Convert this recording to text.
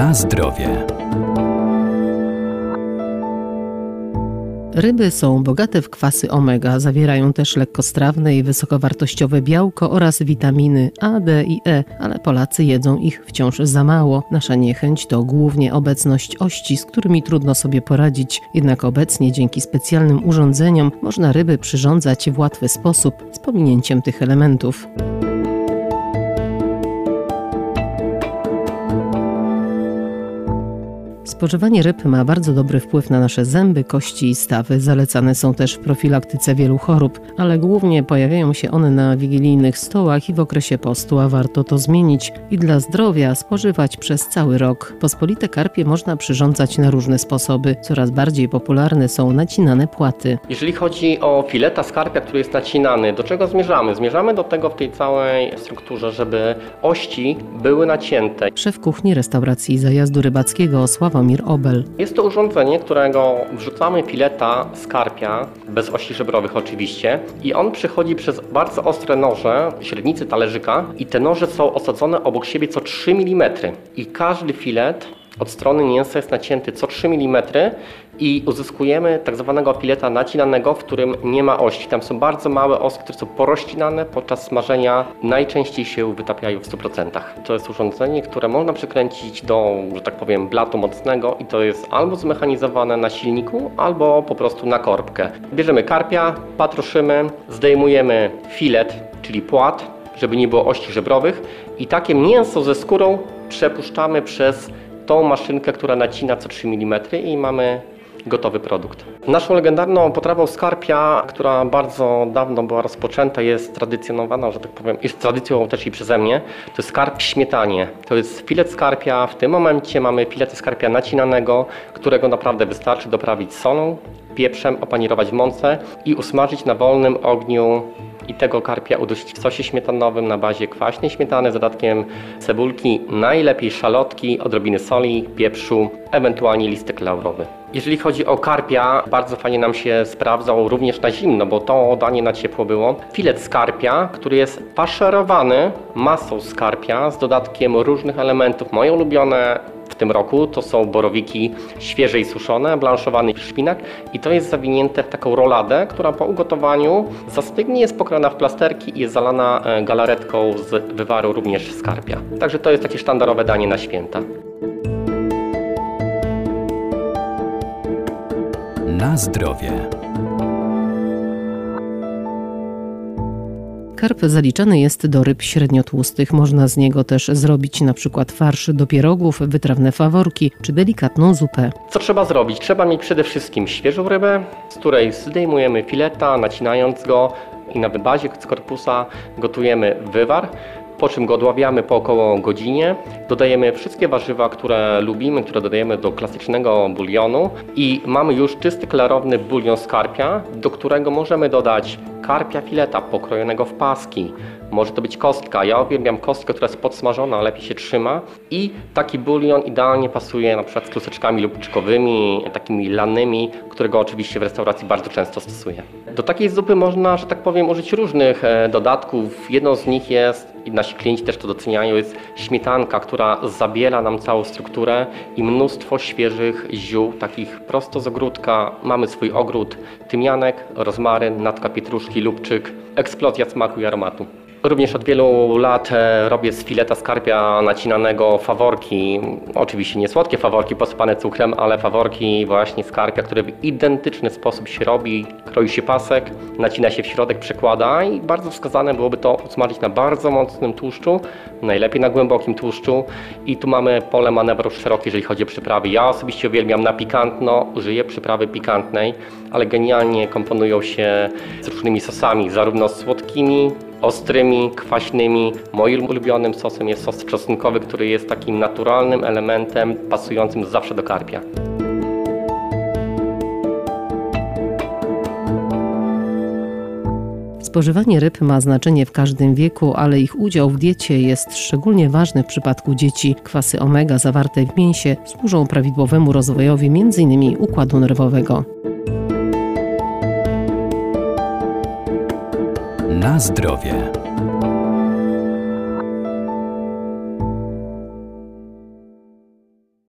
Na zdrowie. Ryby są bogate w kwasy omega, zawierają też lekkostrawne i wysokowartościowe białko oraz witaminy A, D i E, ale Polacy jedzą ich wciąż za mało. Nasza niechęć to głównie obecność ości, z którymi trudno sobie poradzić. Jednak obecnie dzięki specjalnym urządzeniom można ryby przyrządzać w łatwy sposób z pominięciem tych elementów. Spożywanie ryb ma bardzo dobry wpływ na nasze zęby, kości i stawy. Zalecane są też w profilaktyce wielu chorób, ale głównie pojawiają się one na wigilijnych stołach i w okresie postu, a warto to zmienić i dla zdrowia spożywać przez cały rok. Pospolite karpie można przyrządzać na różne sposoby. Coraz bardziej popularne są nacinane płaty. Jeżeli chodzi o fileta skarpia, który jest nacinany, do czego zmierzamy? Zmierzamy do tego w tej całej strukturze, żeby ości były nacięte. Szef kuchni restauracji zajazdu rybackiego Sławomir Obel. Jest to urządzenie, którego wrzucamy fileta skarpia, bez osi żebrowych oczywiście, i on przechodzi przez bardzo ostre noże, średnicy talerzyka i te noże są osadzone obok siebie co 3 mm. I każdy filet od strony mięsa jest nacięty co 3 mm i uzyskujemy tak zwanego fileta nacinanego, w którym nie ma ości. Tam są bardzo małe oski, które są porozcinane podczas smażenia. Najczęściej się wytapiają w 100%. To jest urządzenie, które można przykręcić do, że tak powiem, blatu mocnego i to jest albo zmechanizowane na silniku, albo po prostu na korbkę. Bierzemy karpia, patroszymy, zdejmujemy filet, czyli płat, żeby nie było ości żebrowych i takie mięso ze skórą przepuszczamy przez tą maszynkę, która nacina co 3 mm i mamy gotowy produkt. Naszą legendarną potrawą skarpia, która bardzo dawno była rozpoczęta, jest tradycjonowana, że tak powiem, jest tradycją też i przeze mnie, to jest skarp śmietanie. To jest filet skarpia, w tym momencie mamy filet skarpia nacinanego, którego naprawdę wystarczy doprawić solą, pieprzem, opanierować w mące i usmażyć na wolnym ogniu i tego karpia udusić w sosie śmietanowym na bazie kwaśnej śmietany z dodatkiem cebulki, najlepiej szalotki, odrobiny soli, pieprzu, ewentualnie listek laurowy. Jeżeli chodzi o karpia, bardzo fajnie nam się sprawdzał również na zimno, bo to danie na ciepło było. Filet skarpia, który jest faszerowany masą skarpia z dodatkiem różnych elementów. Moje ulubione tym roku to są borowiki świeże i suszone, blanszowany szpinak i to jest zawinięte w taką roladę, która po ugotowaniu zastygnie, jest pokrana w plasterki i jest zalana e, galaretką z wywaru również skarpia. Także to jest takie sztandarowe danie na święta. Na zdrowie. Karp zaliczany jest do ryb średniotłustych. Można z niego też zrobić na przykład farsz do pierogów, wytrawne faworki czy delikatną zupę. Co trzeba zrobić? Trzeba mieć przede wszystkim świeżą rybę, z której zdejmujemy fileta, nacinając go i na bazie z korpusa gotujemy wywar po czym go odławiamy po około godzinie. Dodajemy wszystkie warzywa, które lubimy, które dodajemy do klasycznego bulionu i mamy już czysty, klarowny bulion z karpia, do którego możemy dodać karpia fileta pokrojonego w paski, może to być kostka. Ja uwielbiam kostkę, która jest podsmażona, lepiej się trzyma. I taki bulion idealnie pasuje na przykład z kluseczkami lubczkowymi, takimi lanymi, którego oczywiście w restauracji bardzo często stosuję. Do takiej zupy można, że tak powiem, użyć różnych e, dodatków. Jedną z nich jest, i nasi klienci też to doceniają, jest śmietanka, która zabiera nam całą strukturę i mnóstwo świeżych ziół, takich prosto z ogródka. Mamy swój ogród, tymianek, rozmaryn, natka pietruszki, lubczyk, eksplozja smaku i aromatu. Również od wielu lat e, robię z fileta skarpia nacinanego faworki. Oczywiście nie słodkie faworki posypane cukrem, ale faworki właśnie skarpia, które w identyczny sposób się robi. Kroi się pasek, nacina się w środek, przekłada i bardzo wskazane byłoby to usmażyć na bardzo mocnym tłuszczu, najlepiej na głębokim tłuszczu. I tu mamy pole manewru szerokie, jeżeli chodzi o przyprawy. Ja osobiście uwielbiam na pikantno, użyję przyprawy pikantnej, ale genialnie komponują się z różnymi sosami, zarówno słodkimi, ostrymi, kwaśnymi. Moim ulubionym sosem jest sos czosnkowy, który jest takim naturalnym elementem pasującym zawsze do karpia. Spożywanie ryb ma znaczenie w każdym wieku, ale ich udział w diecie jest szczególnie ważny w przypadku dzieci. Kwasy omega zawarte w mięsie służą prawidłowemu rozwojowi m.in. układu nerwowego. Na zdrowie.